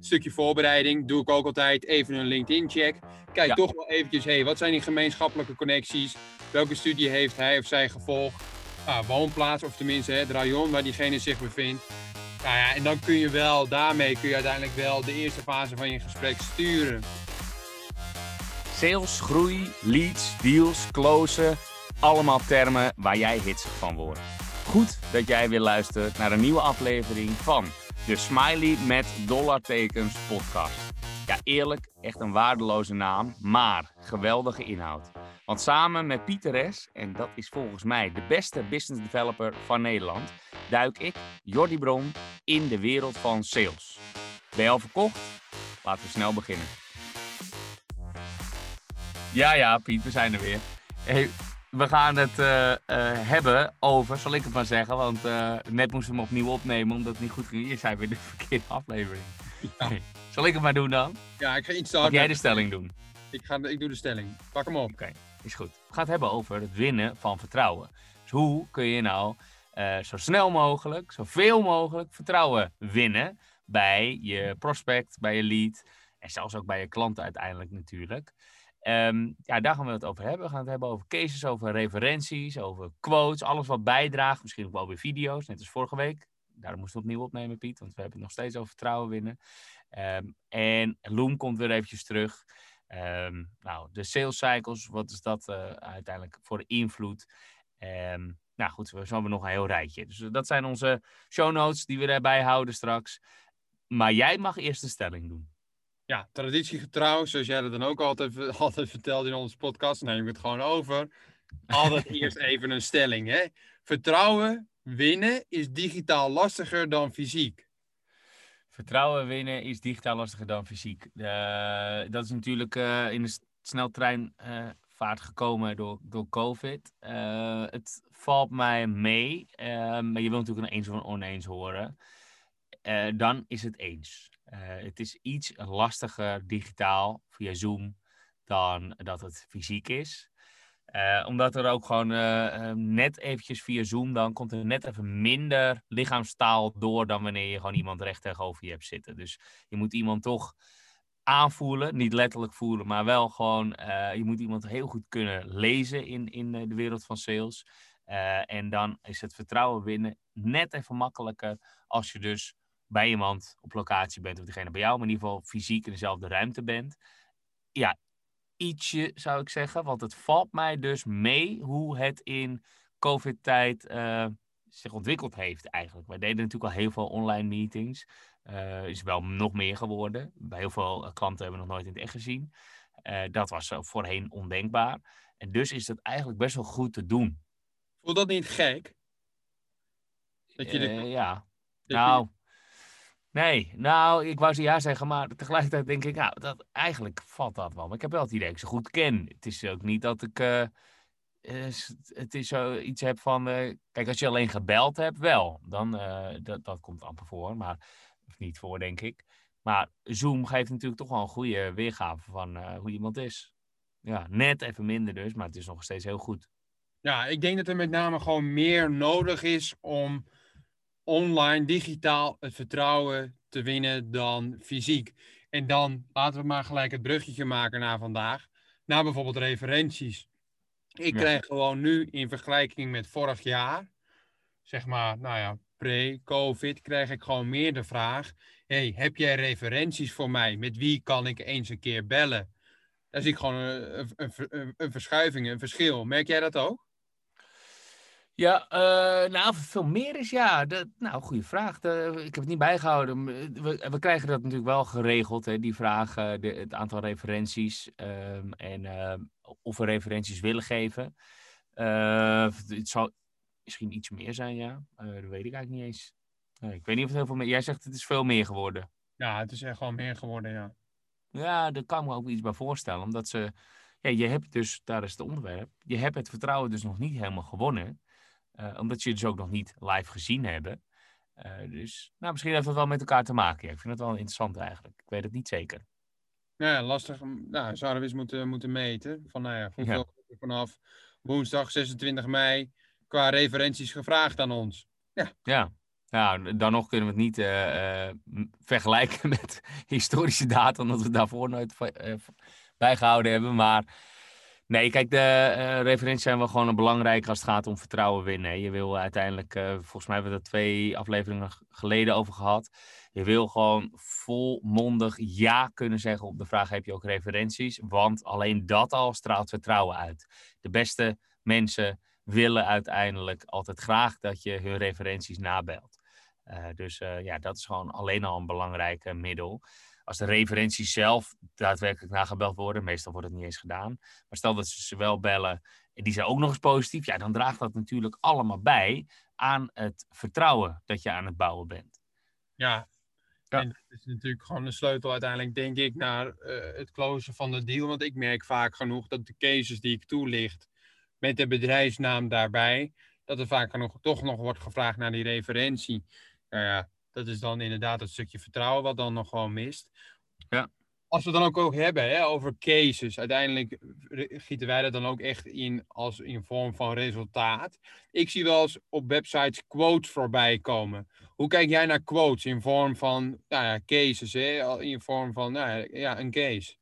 stukje voorbereiding doe ik ook altijd even een LinkedIn-check. Kijk Ja. toch wel eventjes, hey, wat zijn die gemeenschappelijke connecties? Welke studie heeft hij of zij gevolgd? Ah, woonplaats, of tenminste het rayon waar diegene zich bevindt. Nou ja, en dan kun je wel, daarmee kun je uiteindelijk wel de eerste fase van je gesprek sturen. Sales, groei, leads, deals, closen. Allemaal termen waar jij hitsig van wordt. Goed dat jij weer luistert naar een nieuwe aflevering van de Smiley met dollartekens podcast. Ja, eerlijk, echt een waardeloze naam, maar geweldige inhoud. Want samen met Pieter S., en dat is volgens mij de beste business developer van Nederland, duik ik, Jordi Bron, in de wereld van sales. Ben je al verkocht? Laten we snel beginnen. Ja, ja, Piet, we zijn er weer. Hey, we gaan het eh, eh, hebben over, zal ik het maar zeggen, want eh, net moesten we hem opnieuw opnemen omdat het niet goed ging. Je zei weer de verkeerde aflevering. Ja. Hey, zal ik het maar doen dan? Ja, ik ga iets starten. jij de stelling doen? Ik, ga, ik doe de stelling. Pak hem op. Oké, is goed. We gaan het hebben over het winnen van vertrouwen. Dus hoe kun je nou zo snel mogelijk, zoveel mogelijk vertrouwen winnen bij je prospect, bij je lead en zelfs ook bij je klanten uiteindelijk natuurlijk. Ehm, ja, daar gaan we het over hebben. We gaan het hebben over cases, over referenties, over quotes, alles wat bijdraagt. Misschien ook wel weer video's, net als vorige week. Daarom moesten we opnieuw opnemen, Piet, want we hebben het nog steeds over vertrouwen winnen. Ehm, en Loom komt weer eventjes terug. Ehm, nou, de sales cycles, wat is dat eh, uiteindelijk voor invloed? Nou goed, we hebben nog een heel rijtje. Dus dat zijn onze show notes die we erbij houden straks. Maar jij mag eerst de stelling doen. Ja, traditiegetrouw, zoals jij dat dan ook altijd, altijd vertelt in onze podcast, neem ik het gewoon over. Altijd eerst even een stelling. Hè? Vertrouwen winnen is digitaal lastiger dan fysiek. Vertrouwen winnen is digitaal lastiger dan fysiek. Eh, dat is natuurlijk eh, in de sneltreinvaart gekomen door, door COVID. Eh, het valt mij mee, eh, maar je wilt natuurlijk een eens of een oneens horen. Eh, dan is het eens. Eh, het is iets lastiger digitaal via Zoom dan dat het fysiek is. Eh, omdat er ook gewoon eh, net eventjes via Zoom, dan komt er net even minder lichaamstaal door dan wanneer je gewoon iemand recht tegenover je hebt zitten. Dus je moet iemand toch aanvoelen, niet letterlijk voelen, maar wel gewoon, je moet iemand heel goed kunnen lezen in, in de wereld van sales. En dan is het vertrouwen winnen net even makkelijker als je dus bij iemand op locatie bent, of degene bij jou, maar in ieder geval fysiek in dezelfde ruimte bent. Ja, ietsje zou ik zeggen, want het valt mij dus mee hoe het in COVID-tijd eh, zich ontwikkeld heeft eigenlijk. Wij deden natuurlijk al heel veel online meetings. Eh, is wel nog meer geworden. Bij heel veel eh, klanten hebben we nog nooit in het echt gezien. Dat was voorheen ondenkbaar. En dus is dat eigenlijk best wel goed te doen. Voelt dat niet gek? Dat je de- ja. dat je- Nou, nee. Nou, ik wou ze ja zeggen, maar tegelijkertijd denk ik, nou, dat, eigenlijk valt dat wel. Maar ik heb wel het idee dat ik ze goed ken. Het is ook niet dat ik eh, eh, het is zo iets heb van, eh, kijk, als je alleen gebeld hebt, wel. Dan, dat, dat komt amper voor, maar, of niet voor, denk ik. Maar Zoom geeft natuurlijk toch wel een goede weergave van hoe iemand is. Ja, net even minder dus, maar het is nog steeds heel goed. Ja, ik denk dat er met name gewoon meer nodig is om online, digitaal het vertrouwen te winnen dan fysiek. En dan laten we maar gelijk het bruggetje maken naar vandaag. Naar bijvoorbeeld referenties. Ik Ja. krijg gewoon nu in vergelijking met vorig jaar, zeg maar, nou ja, pre-COVID, krijg ik gewoon meer de vraag: hey, heb jij referenties voor mij? Met wie kan ik eens een keer bellen? Daar zie ik gewoon een, een, een, een verschuiving, een verschil. Merk jij dat ook? Ja, eh, nou, of het veel meer is, ja. Dat, nou, goede vraag. De- ik heb het niet bijgehouden. We, we krijgen dat natuurlijk wel geregeld, hè, die vraag, eh, de, het aantal referenties ehm, en ehm, of we referenties willen geven. Eh, het zou misschien iets meer zijn, ja. Eh, dat weet ik eigenlijk niet eens. Ik weet niet of het heel veel meer... Jij zegt het is veel meer geworden. Ja, het is echt wel meer geworden, ja. Ja, daar kan ik me ook iets bij voorstellen. Omdat ze... Ja, je hebt dus, daar is het onderwerp. Je hebt het vertrouwen dus nog niet helemaal gewonnen. Eh, omdat je het dus ook nog niet live gezien hebben. Eh, dus nou, misschien heeft dat wel met elkaar te maken. Ja. Ik vind het wel interessant eigenlijk. Ik weet het niet zeker. Nou ja, lastig. Nou, zouden we eens moeten, moeten meten. Van, nou ja, hoeveel vanaf woensdag 26 mei qua referenties gevraagd aan ons? Ja, Nou, dan nog kunnen we het niet eh, vergelijken met historische data, omdat we daarvoor nooit uh, bijgehouden hebben. Maar nee, kijk, de referenties zijn wel gewoon belangrijk als het gaat om vertrouwen winnen. Je wil uiteindelijk, volgens mij hebben we er twee afleveringen geleden over gehad. Je wil gewoon volmondig ja kunnen zeggen op de vraag: heb je ook referenties? Want alleen dat al straalt vertrouwen uit. De beste mensen willen uiteindelijk altijd graag dat je hun referenties nabelt. Uh, dus ja, dat is gewoon alleen al een belangrijk middel. Als de referenties zelf daadwerkelijk nagebeld worden, meestal wordt het niet eens gedaan. Maar stel dat ze ze wel bellen en die zijn ook nog eens positief, ja, dan draagt dat natuurlijk allemaal bij aan het vertrouwen dat je aan het bouwen bent. Ja, ja. En dat is natuurlijk gewoon de sleutel uiteindelijk, denk ik, naar uh, het closen van de deal. Want ik merk vaak genoeg dat de cases die ik toelicht met de bedrijfsnaam daarbij, dat er vaak genoeg toch nog wordt gevraagd naar die referentie. Nou ja, dat is dan inderdaad het stukje vertrouwen wat dan nog gewoon mist. Ja. Als we dan ook, ook hebben hè, over cases, uiteindelijk gieten wij dat dan ook echt in als in vorm van resultaat. Ik zie wel eens op websites quotes voorbij komen. Hoe kijk jij naar quotes in vorm van nou ja, cases, hè? in vorm van nou ja, een case?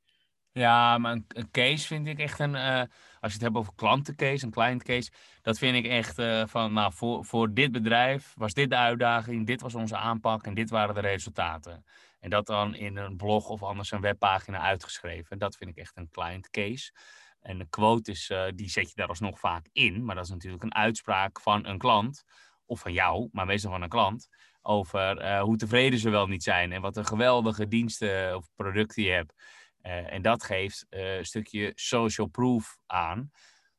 Ja, maar een, case vind ik echt een. Uh, als je het hebt over klantencase, een client case. Dat vind ik echt uh, van. Nou, voor, voor dit bedrijf was dit de uitdaging. Dit was onze aanpak en dit waren de resultaten. En dat dan in een blog of anders een webpagina uitgeschreven. Dat vind ik echt een client case. En de quote is, uh, die zet je daar alsnog vaak in. Maar dat is natuurlijk een uitspraak van een klant. Of van jou, maar meestal van een klant. Over hoe tevreden ze wel niet zijn. En wat een geweldige diensten of producten je hebt. Uh, en dat geeft uh, een stukje social proof aan.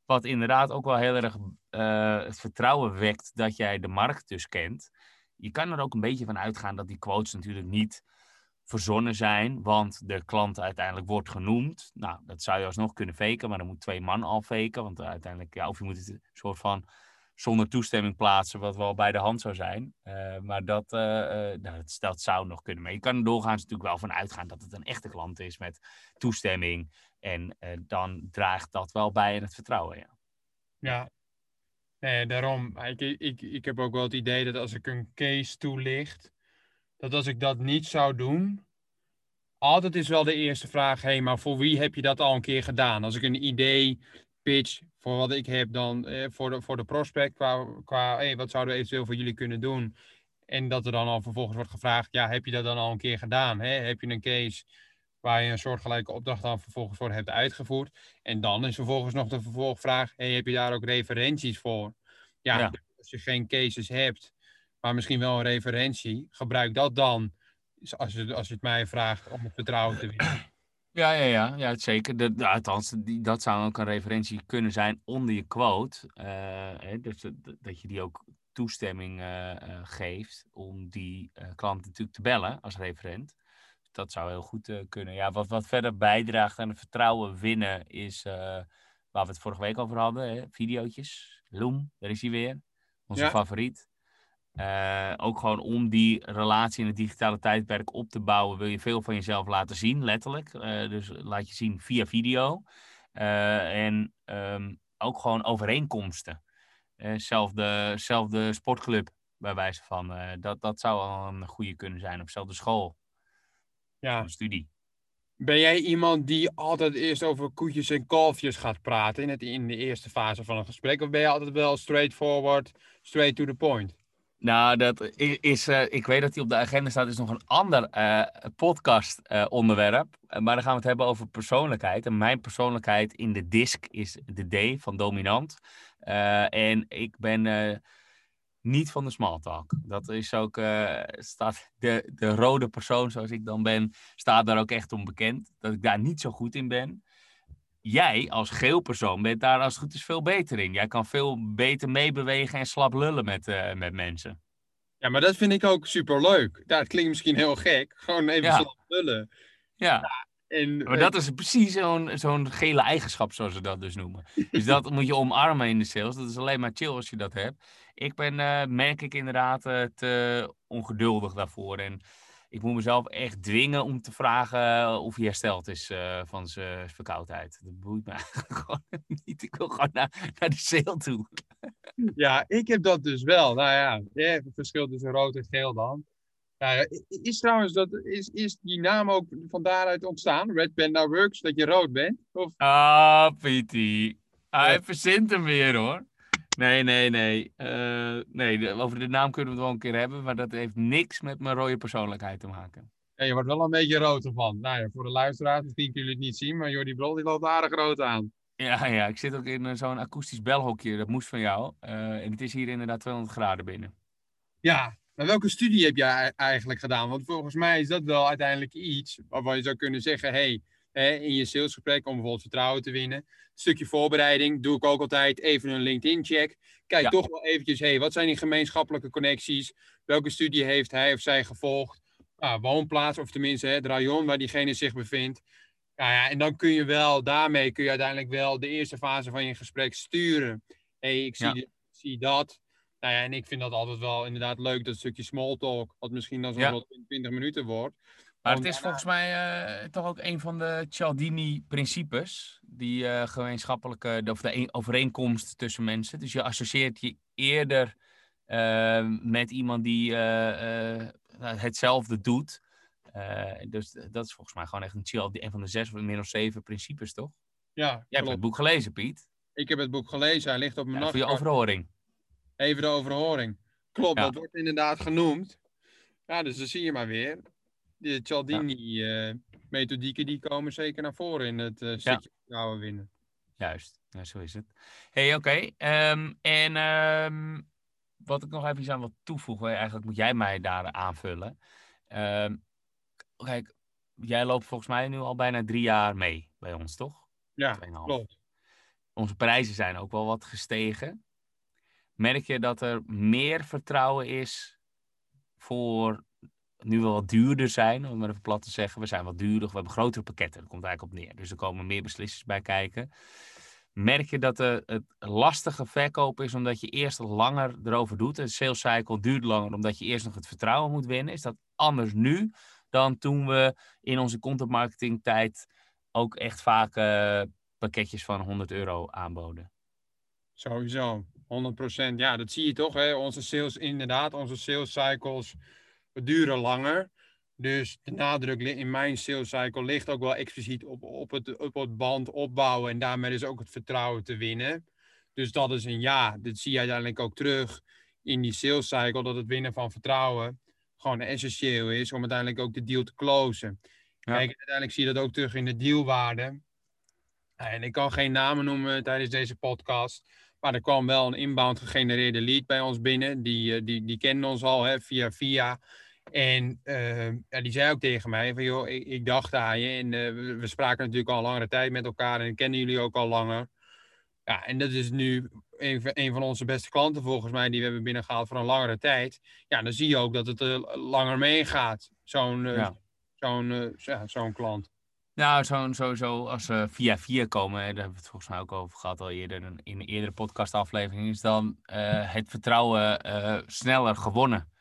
Wat inderdaad ook wel heel erg uh, het vertrouwen wekt dat jij de markt dus kent. Je kan er ook een beetje van uitgaan dat die quotes natuurlijk niet verzonnen zijn, want de klant uiteindelijk wordt genoemd. Nou, dat zou je alsnog kunnen faken, maar dan moet twee man al faken. Want uiteindelijk, ja, of je moet het een soort van zonder toestemming plaatsen, wat wel bij de hand zou zijn. Uh, maar dat, uh, nou, dat, dat, zou nog kunnen. Maar je kan er doorgaans natuurlijk wel van uitgaan dat het een echte klant is met toestemming. En dan draagt dat wel bij in het vertrouwen. Ja, ja. Nee, daarom. Ik, ik, ik heb ook wel het idee dat als ik een case toelicht, dat als ik dat niet zou doen, altijd is wel de eerste vraag: hé, maar voor wie heb je dat al een keer gedaan? Als ik een idee pitch voor wat ik heb dan eh, voor, de, voor de prospect qua, qua hey, wat zouden we eventueel voor jullie kunnen doen. En dat er dan al vervolgens wordt gevraagd, ja, heb je dat dan al een keer gedaan? Hè? Heb je een case waar je een soortgelijke opdracht dan vervolgens voor hebt uitgevoerd? En dan is vervolgens nog de vervolgvraag, hey, heb je daar ook referenties voor? Ja, ja. als je geen cases hebt, maar misschien wel een referentie, gebruik dat dan, als je, als je het mij vraagt, om het vertrouwen te winnen. Ja, ja, ja, ja zeker. De, althans, die, dat zou ook een referentie kunnen zijn onder je quote. Uh, hè, dus dat je die ook toestemming uh, uh, geeft om die klant natuurlijk te bellen als referent. Dat zou heel goed kunnen. Ja, wat, wat verder bijdraagt aan het vertrouwen winnen is waar we het vorige week over hadden. Hè, videootjes. Loom, daar is hij weer. Onze favoriet. Uh, ook gewoon om die relatie in het digitale tijdperk op te bouwen, wil je veel van jezelf laten zien, letterlijk. Uh, dus laat je zien via video. Uh, en um, ook gewoon overeenkomsten. zelfde, zelfde sportclub, bij wijze van. dat, dat zou al een goede kunnen zijn, op dezelfde school. Ja. Of studie. Ben jij iemand die altijd eerst over koetjes en kalfjes gaat praten in, het, in de eerste fase van een gesprek? Of ben je altijd wel straightforward, straight to the point? Nou, dat is, uh, ik weet dat die op de agenda staat, is nog een ander uh, podcast uh, onderwerp. maar dan gaan we het hebben over persoonlijkheid. En mijn persoonlijkheid in de disc is de D van dominant. en ik ben niet van de small talk. Dat is ook, staat de, de rode persoon zoals ik dan ben, staat daar ook echt onbekend. Dat ik daar niet zo goed in ben jij als geel persoon bent daar als het goed is veel beter in. Jij kan veel beter meebewegen en slap lullen met, uh, met mensen. Ja, maar dat vind ik ook super leuk. Ja, het klinkt misschien heel gek. Gewoon even ja. slap lullen. Ja. ja en, maar dat is precies zo'n zo'n gele eigenschap, zoals ze dat dus noemen. Dus dat moet je omarmen in de sales. Dat is alleen maar chill als je dat hebt. Ik ben, uh, merk ik inderdaad, uh, te ongeduldig daarvoor. En ik moet mezelf echt dwingen om te vragen of hij hersteld is uh, van zijn verkoudheid. Dat boeit me eigenlijk gewoon niet. Ik wil gewoon naar, naar de sale toe. ja, ik heb dat dus wel. Nou ja, ja, het verschil tussen rood en geel dan. Nou ja, is trouwens dat, is, is die naam ook van daaruit ontstaan? Red Panda Works, dat je rood bent? Of? Ah, Pietie. Hij verzint hem weer hoor. Nee, nee, nee. Uh, nee, over de naam kunnen we het wel een keer hebben, maar dat heeft niks met mijn rode persoonlijkheid te maken. Ja, je wordt wel een beetje rood ervan. Nou ja, voor de luisteraars, misschien kunnen jullie het niet zien, maar Jordi Brol die loopt aardig rood aan. Ja, ja, ik zit ook in eh, zo'n akoestisch belhokje, dat moest van jou. Uh, en het is hier inderdaad 200 graden binnen. Ja, maar welke studie heb jij eigenlijk gedaan? Want volgens mij is dat wel uiteindelijk iets waarvan je zou kunnen zeggen: hey, in je salesgesprek om bijvoorbeeld vertrouwen te winnen. Een stukje voorbereiding doe ik ook altijd even een LinkedIn-check. Kijk toch wel eventjes, hey, wat zijn die gemeenschappelijke connecties? Welke studie heeft hij of zij gevolgd? Nou, woonplaats, of tenminste het rayon waar diegene zich bevindt. Nou ja, en dan kun je wel, daarmee kun je uiteindelijk wel de eerste fase van je gesprek sturen. hey, ik zie, zie dat. Nou ja, en ik vind dat altijd wel inderdaad leuk, dat stukje small talk, wat misschien dan zo'n 20 minuten wordt. Maar het is volgens mij uh, toch ook een van de Cialdini-principes, die uh, gemeenschappelijke, of de overeenkomst tussen mensen. Dus je associeert je eerder uh, met iemand die hetzelfde doet. dus dat is volgens mij gewoon echt een, Cialdini, een van de zes of meer of zeven principes, toch? Ja, Jij hebt het boek gelezen, Piet. Ik heb het boek gelezen, hij ligt op mijn ja, je overhoring. Even de overhoring. Klopt, dat wordt inderdaad genoemd. Ja, dus dan zie je maar weer de Cialdini-methodieken, die komen zeker naar voren in het uh, stukje vertrouwen winnen. Juist, ja, zo is het. hey, oké. Ehm, en um, wat ik nog even aan wil toevoegen, eigenlijk moet jij mij daar aanvullen. Um, kijk, jij loopt volgens mij nu al bijna drie jaar mee bij ons, toch? Ja, klopt. Onze prijzen zijn ook wel wat gestegen. Merk je dat er meer vertrouwen is voor nu wel wat duurder zijn, om maar even plat te zeggen. We zijn wat duurder, we hebben grotere pakketten, dat komt eigenlijk op neer. Dus er komen meer beslissers bij kijken. Merk je dat de, het lastige verkoop is omdat je eerst langer erover doet. De sales cycle duurt langer omdat je eerst nog het vertrouwen moet winnen. Is dat anders nu dan toen we in onze content marketing tijd ook echt vaak uh, pakketjes van 100 euro aanboden? Sowieso, 100%. Ja, dat zie je toch. Hè? Onze sales, inderdaad, onze sales cycles duren langer. Dus de nadruk in mijn sales cycle ligt ook wel expliciet op, op, het, op het band opbouwen en daarmee dus ook het vertrouwen te winnen. Dus dat is een ja. Dat zie je uiteindelijk ook terug in die sales cycle, dat het winnen van vertrouwen gewoon essentieel is om uiteindelijk ook de deal te closen. Kijk, uiteindelijk zie je dat ook terug in de dealwaarde. En ik kan geen namen noemen tijdens deze podcast. Maar er kwam wel een inbound gegenereerde lead bij ons binnen. Die, eh, die, die kenden ons al hè, via via. En uh, ja, die zei ook tegen mij van joh, ik, ik dacht aan je. En uh, we, spraken natuurlijk al een langere tijd met elkaar en kennen jullie ook al langer. Ja, en dat is nu een, een van onze beste klanten volgens mij die we hebben binnengehaald voor een langere tijd. Ja, dan zie je ook dat het uh, langer meegaat, zo'n ja. zo'n ja, zo'n klant. Nou, zo, sowieso als ze via via komen, daar hebben we het volgens mij ook over gehad al eerder in een eerdere podcastaflevering, is dan uh, het vertrouwen uh, sneller gewonnen.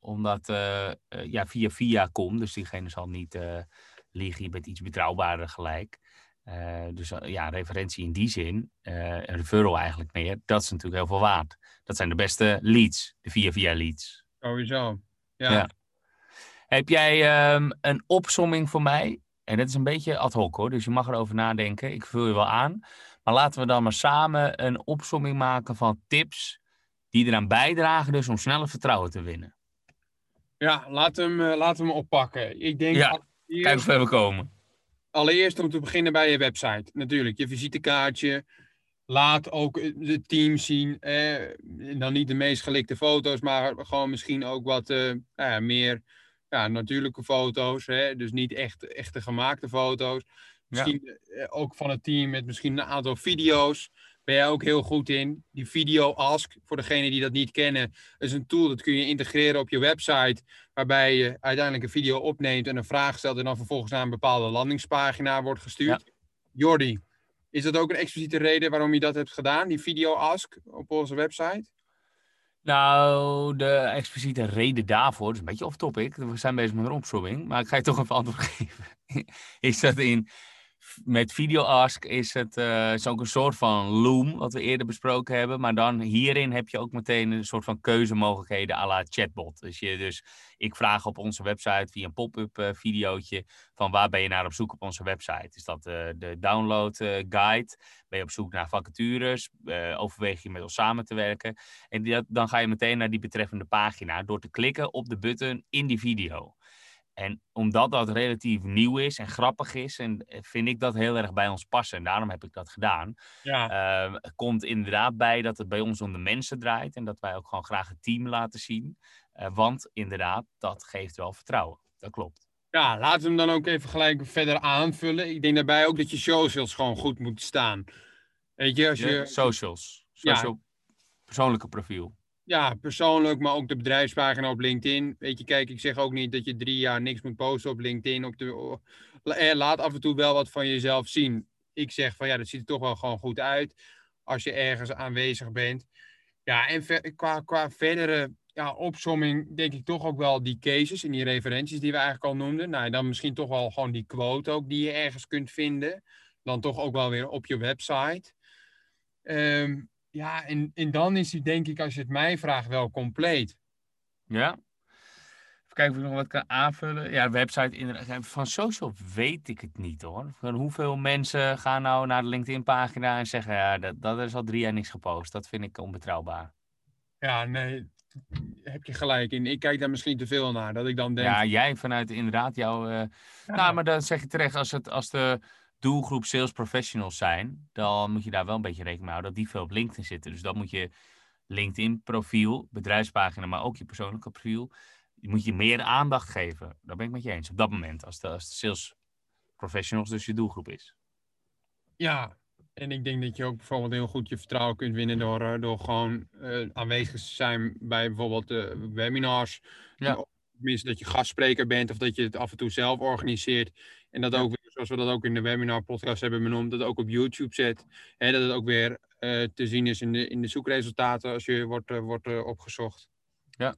Omdat uh, ja, via via komt, dus diegene zal niet liegen, je bent iets betrouwbaarder gelijk. dus ja, referentie in die zin, een referral eigenlijk meer, dat is natuurlijk heel veel waard. Dat zijn de beste leads, de via via leads. Sowieso, ja. ja. Heb jij um, een opsomming voor mij en dat is een beetje ad hoc hoor, dus je mag erover nadenken. Ik vul je wel aan. Maar laten we dan maar samen een opsomming maken van tips die eraan bijdragen dus om sneller vertrouwen te winnen. Ja, laten we hem, eh, laten we hem oppakken. Ik denk ja, kijk hoe ver we komen. Allereerst om te beginnen bij je website. Natuurlijk, je visitekaartje. Laat ook het team zien. Eh, dan niet de meest gelikte foto's, maar gewoon misschien ook wat eh, nou meer ja, natuurlijke foto's. Hè? Dus niet echt echte gemaakte foto's. Misschien eh, ook van het team met misschien een aantal video's. Ben jij ook heel goed in. Die Video Ask, voor degenen die dat niet kennen, is een tool dat kun je integreren op je website. Waarbij je uiteindelijk een video opneemt en een vraag stelt. En dan vervolgens naar een bepaalde landingspagina wordt gestuurd. Ja. Jordi, is dat ook een expliciete reden waarom je dat hebt gedaan? Die Video Ask op onze website? Nou, de expliciete reden daarvoor, is een beetje off-topic. We zijn bezig met een opzomming, maar ik ga je toch even antwoord geven. is dat in met VideoAsk is het uh, ook een soort van Loom, wat we eerder besproken hebben. Maar dan hierin heb je ook meteen een soort van keuzemogelijkheden à la chatbot. Dus, je, dus ik vraag op onze website via een pop-up uh, videootje van waar ben je naar op zoek op onze website? Is dat uh, de download guide? Ben je op zoek naar vacatures? overweeg je met ons samen te werken? En die, dan ga je meteen naar die betreffende pagina door te klikken op de button in die video. En omdat dat relatief nieuw is en grappig is, en eh, vind ik dat heel erg bij ons passen. En daarom heb ik dat gedaan. Ja. Uh, komt inderdaad bij dat het bij ons om de mensen draait. En dat wij ook gewoon graag het team laten zien. Uh, want inderdaad, dat geeft wel vertrouwen. Dat klopt. Ja, laten we hem dan ook even gelijk verder aanvullen. Ik denk daarbij ook dat je socials gewoon goed moeten staan. Weet je, als je... socials. Social, persoonlijke profiel ja, persoonlijk, maar ook de bedrijfspagina op LinkedIn. Weet je, kijk, ik zeg ook niet dat je drie jaar niks moet posten op LinkedIn. Op de, eh, laat af en toe wel wat van jezelf zien. Ik zeg van ja, dat ziet er toch wel gewoon goed uit als je ergens aanwezig bent. Ja, en qua, qua verdere ja, opsomming denk ik toch ook wel die cases en die referenties die we eigenlijk al noemden. Nou, dan misschien toch wel gewoon die quote ook die je ergens kunt vinden. Dan toch ook wel weer op je website. Um, ja, en, en dan is hij denk ik, als je het mij vraagt, wel compleet. Ja. Even kijken of ik nog wat kan aanvullen. Ja, website inderdaad. Van social weet ik het niet hoor. Van hoeveel mensen gaan nou naar de LinkedIn-pagina en zeggen: ja, dat, dat is al drie jaar niks gepost. Dat vind ik onbetrouwbaar. Ja, nee, heb je gelijk in. Ik kijk daar misschien te veel naar. Dat ik dan denk. Ja, jij vanuit inderdaad jouw. Uh... Nou, maar dan zeg je terecht, als, het, als de doelgroep sales professionals zijn, dan moet je daar wel een beetje rekening mee houden dat die veel op LinkedIn zitten. Dus dan moet je LinkedIn profiel, bedrijfspagina, maar ook je persoonlijke profiel, moet je meer aandacht geven. Daar ben ik met je eens op dat moment, als de, als de sales professionals dus je doelgroep is. Ja, en ik denk dat je ook bijvoorbeeld heel goed je vertrouwen kunt winnen door, eh, door gewoon uh, aanwezig te zijn bij bijvoorbeeld uh, webinars. Ja. Tenminste, dat je gastspreker bent of dat je het af en toe zelf organiseert. En dat ook zoals we dat ook in de webinar podcast hebben benoemd, dat ook op YouTube zet. Hè, dat het ook weer uh, te zien is in de, in de zoekresultaten als je wordt, uh, wordt uh, opgezocht. Ja.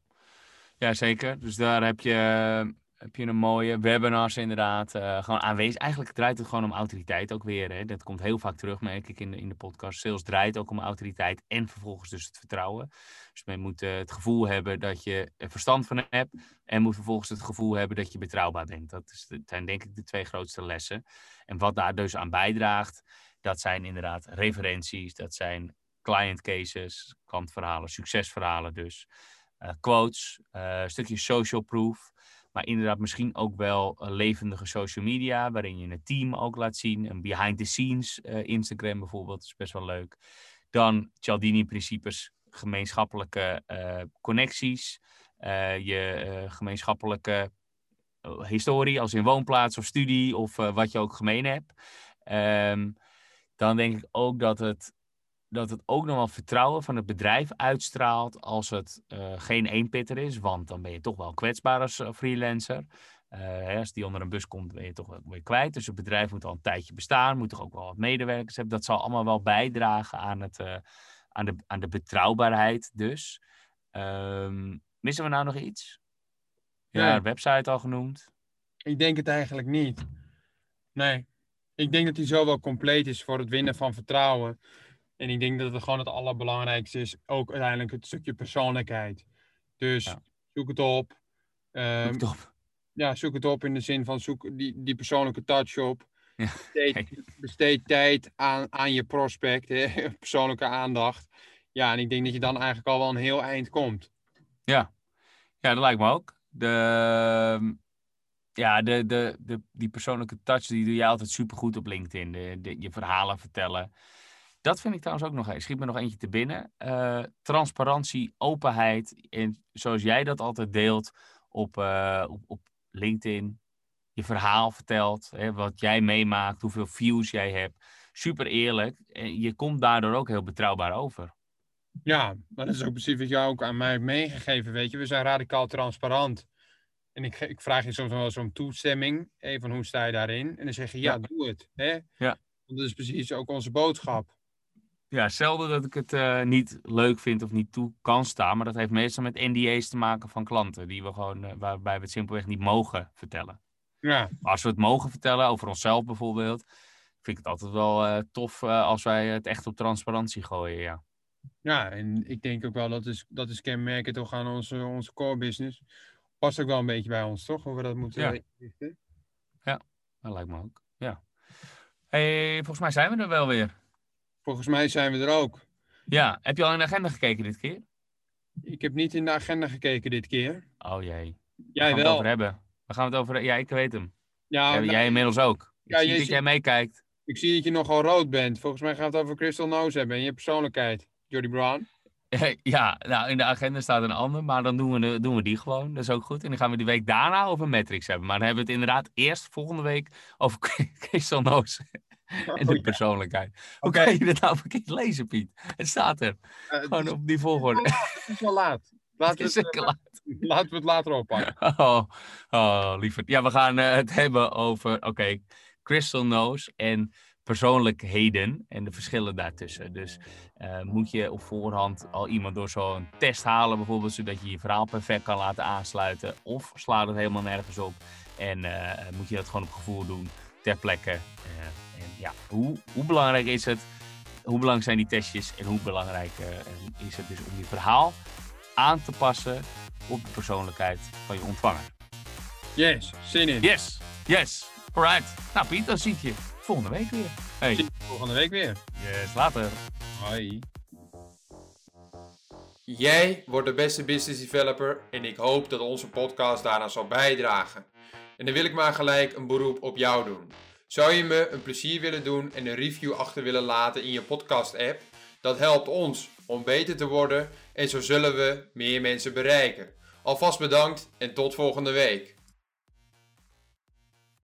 ja, zeker. Dus daar heb je heb je een mooie webinars inderdaad. Uh, gewoon aanwezig. Eigenlijk draait het gewoon om autoriteit ook weer. Hè. Dat komt heel vaak terug, merk ik in de, in de podcast. Sales draait ook om autoriteit en vervolgens dus het vertrouwen. Dus men moet uh, het gevoel hebben dat je er verstand van hebt. En moet vervolgens het gevoel hebben dat je betrouwbaar bent. Dat, zijn denk ik de twee grootste lessen. En wat daar dus aan bijdraagt, dat zijn inderdaad referenties. Dat zijn client cases, klantverhalen, succesverhalen dus. Uh, quotes, stukje social proof. Maar inderdaad, misschien ook wel een levendige social media, waarin je het team ook laat zien. Een behind the scenes uh, Instagram bijvoorbeeld, is best wel leuk. Dan Cialdini-principes, gemeenschappelijke uh, connecties. Je gemeenschappelijke historie, als in woonplaats of studie of wat je ook gemeen hebt. Um, dan denk ik ook dat het dat het ook nog wel vertrouwen van het bedrijf uitstraalt als het uh, geen eenpitter is. Want dan ben je toch wel kwetsbaar als uh, freelancer. Uh, hè, als die onder een bus komt, ben je toch wel weer kwijt. Dus het bedrijf moet al een tijdje bestaan, moet toch ook wel wat medewerkers hebben. Dat zal allemaal wel bijdragen aan, het, aan, de, aan de betrouwbaarheid dus. Um, missen we nou nog iets? Ja, ja, website al genoemd. Ik denk het eigenlijk niet. Nee. Ik denk dat die zo wel compleet is voor het winnen van vertrouwen. En ik denk dat het gewoon het allerbelangrijkste is. Ook uiteindelijk het stukje persoonlijkheid. Dus zoek het op. Um, zoek het op. Ja, zoek het op in de zin van zoek die, die persoonlijke touch op. Ja. Besteed, besteed, tijd aan, aan je prospect, hè? persoonlijke aandacht. Ja, en ik denk dat je dan eigenlijk al wel een heel eind komt. Ja, ja dat lijkt me ook. De, ehm, ja, de, de, de, die persoonlijke touch die doe je altijd supergoed op LinkedIn. De, de, je verhalen vertellen. Dat vind ik trouwens ook nog eens. Schiet me nog eentje te binnen. Uh, transparantie, openheid. En zoals jij dat altijd deelt op, uh, op, op LinkedIn. Je verhaal vertelt. Hè, wat jij meemaakt. Hoeveel views jij hebt. Super eerlijk. En je komt daardoor ook heel betrouwbaar over. Ja, maar dat is ook precies wat jou ook aan mij meegegeven. Weet je, we zijn radicaal transparant. En ik, ik vraag je soms wel eens om toestemming. Even hoe sta je daarin? En dan zeg je ja, doe het. Hè? Ja. Want dat is precies ook onze boodschap. Ja, zelden dat ik het uh, niet leuk vind of niet toe kan staan. Maar dat heeft meestal met NDA's te maken van klanten. Die we gewoon, uh, waarbij we het simpelweg niet mogen vertellen. Ja. als we het mogen vertellen, over onszelf bijvoorbeeld. vind ik het altijd wel eh, tof eh, als wij het echt op transparantie gooien, ja. Ja, en ik denk ook wel dat is, dat is kenmerkend toch aan onze, onze core business. Past ook wel een beetje bij ons, toch? Hoe we dat moeten Ja. inrichten. Dat lijkt me ook, ja. Hey, volgens mij zijn we er wel weer. Volgens mij zijn we er ook. Ja, heb je al in de agenda gekeken dit keer? Ik heb niet in de agenda gekeken dit keer. Oh jee. Jij gaan we het wel. over hebben? Waar gaan we het over Ja, ik weet hem. Ja, Ja, nou, jij inmiddels ook. Ik Ja, zie jij dat jij meekijkt. ik zie dat je nogal rood bent. Volgens mij gaat het over Crystal Nose hebben en je persoonlijkheid. Jordy Brown. Ja, nou, in de agenda staat een ander, maar dan doen we, de- doen we die gewoon. Dat is ook goed. En dan gaan we die week daarna over Matrix hebben. Maar dan hebben we het inderdaad eerst volgende week over Crystal Nose en de Oh, persoonlijkheid. Hoe Oké. kan je dit nou verkeerd lezen, Piet? Het staat er. Eh, Gewoon is- op die volgorde. Het is wel laat. Laten Het is we het, zeker laat. eh, laten we het later oppakken. Oh, oh lieverd. Ja, we gaan eh, het hebben over, oké, Crystal Nose en persoonlijkheden en de verschillen daartussen. Dus eh, moet je op voorhand al iemand door zo'n test halen, bijvoorbeeld, zodat je je verhaal perfect kan laten aansluiten, of slaat het helemaal nergens op en eh, moet je dat gewoon op gevoel doen, ter plekke. Eh, en ja, hoe, hoe belangrijk is het? Hoe belangrijk zijn die testjes en hoe belangrijk eh, is het dus om je verhaal aan te passen op de persoonlijkheid van je ontvanger. Yes, zin in. Yes, yes, alright. Nou Piet, dan zie ik je volgende week weer. Hey, Zie je volgende week weer. yes, later. Hoi. Jij wordt de beste business developer en ik hoop dat onze podcast daaraan zal bijdragen. En dan wil ik maar gelijk een beroep op jou doen. Zou je me een plezier willen doen en een review achter willen laten in je podcast app? Dat helpt ons om beter te worden en zo zullen we meer mensen bereiken. Alvast bedankt en tot volgende week.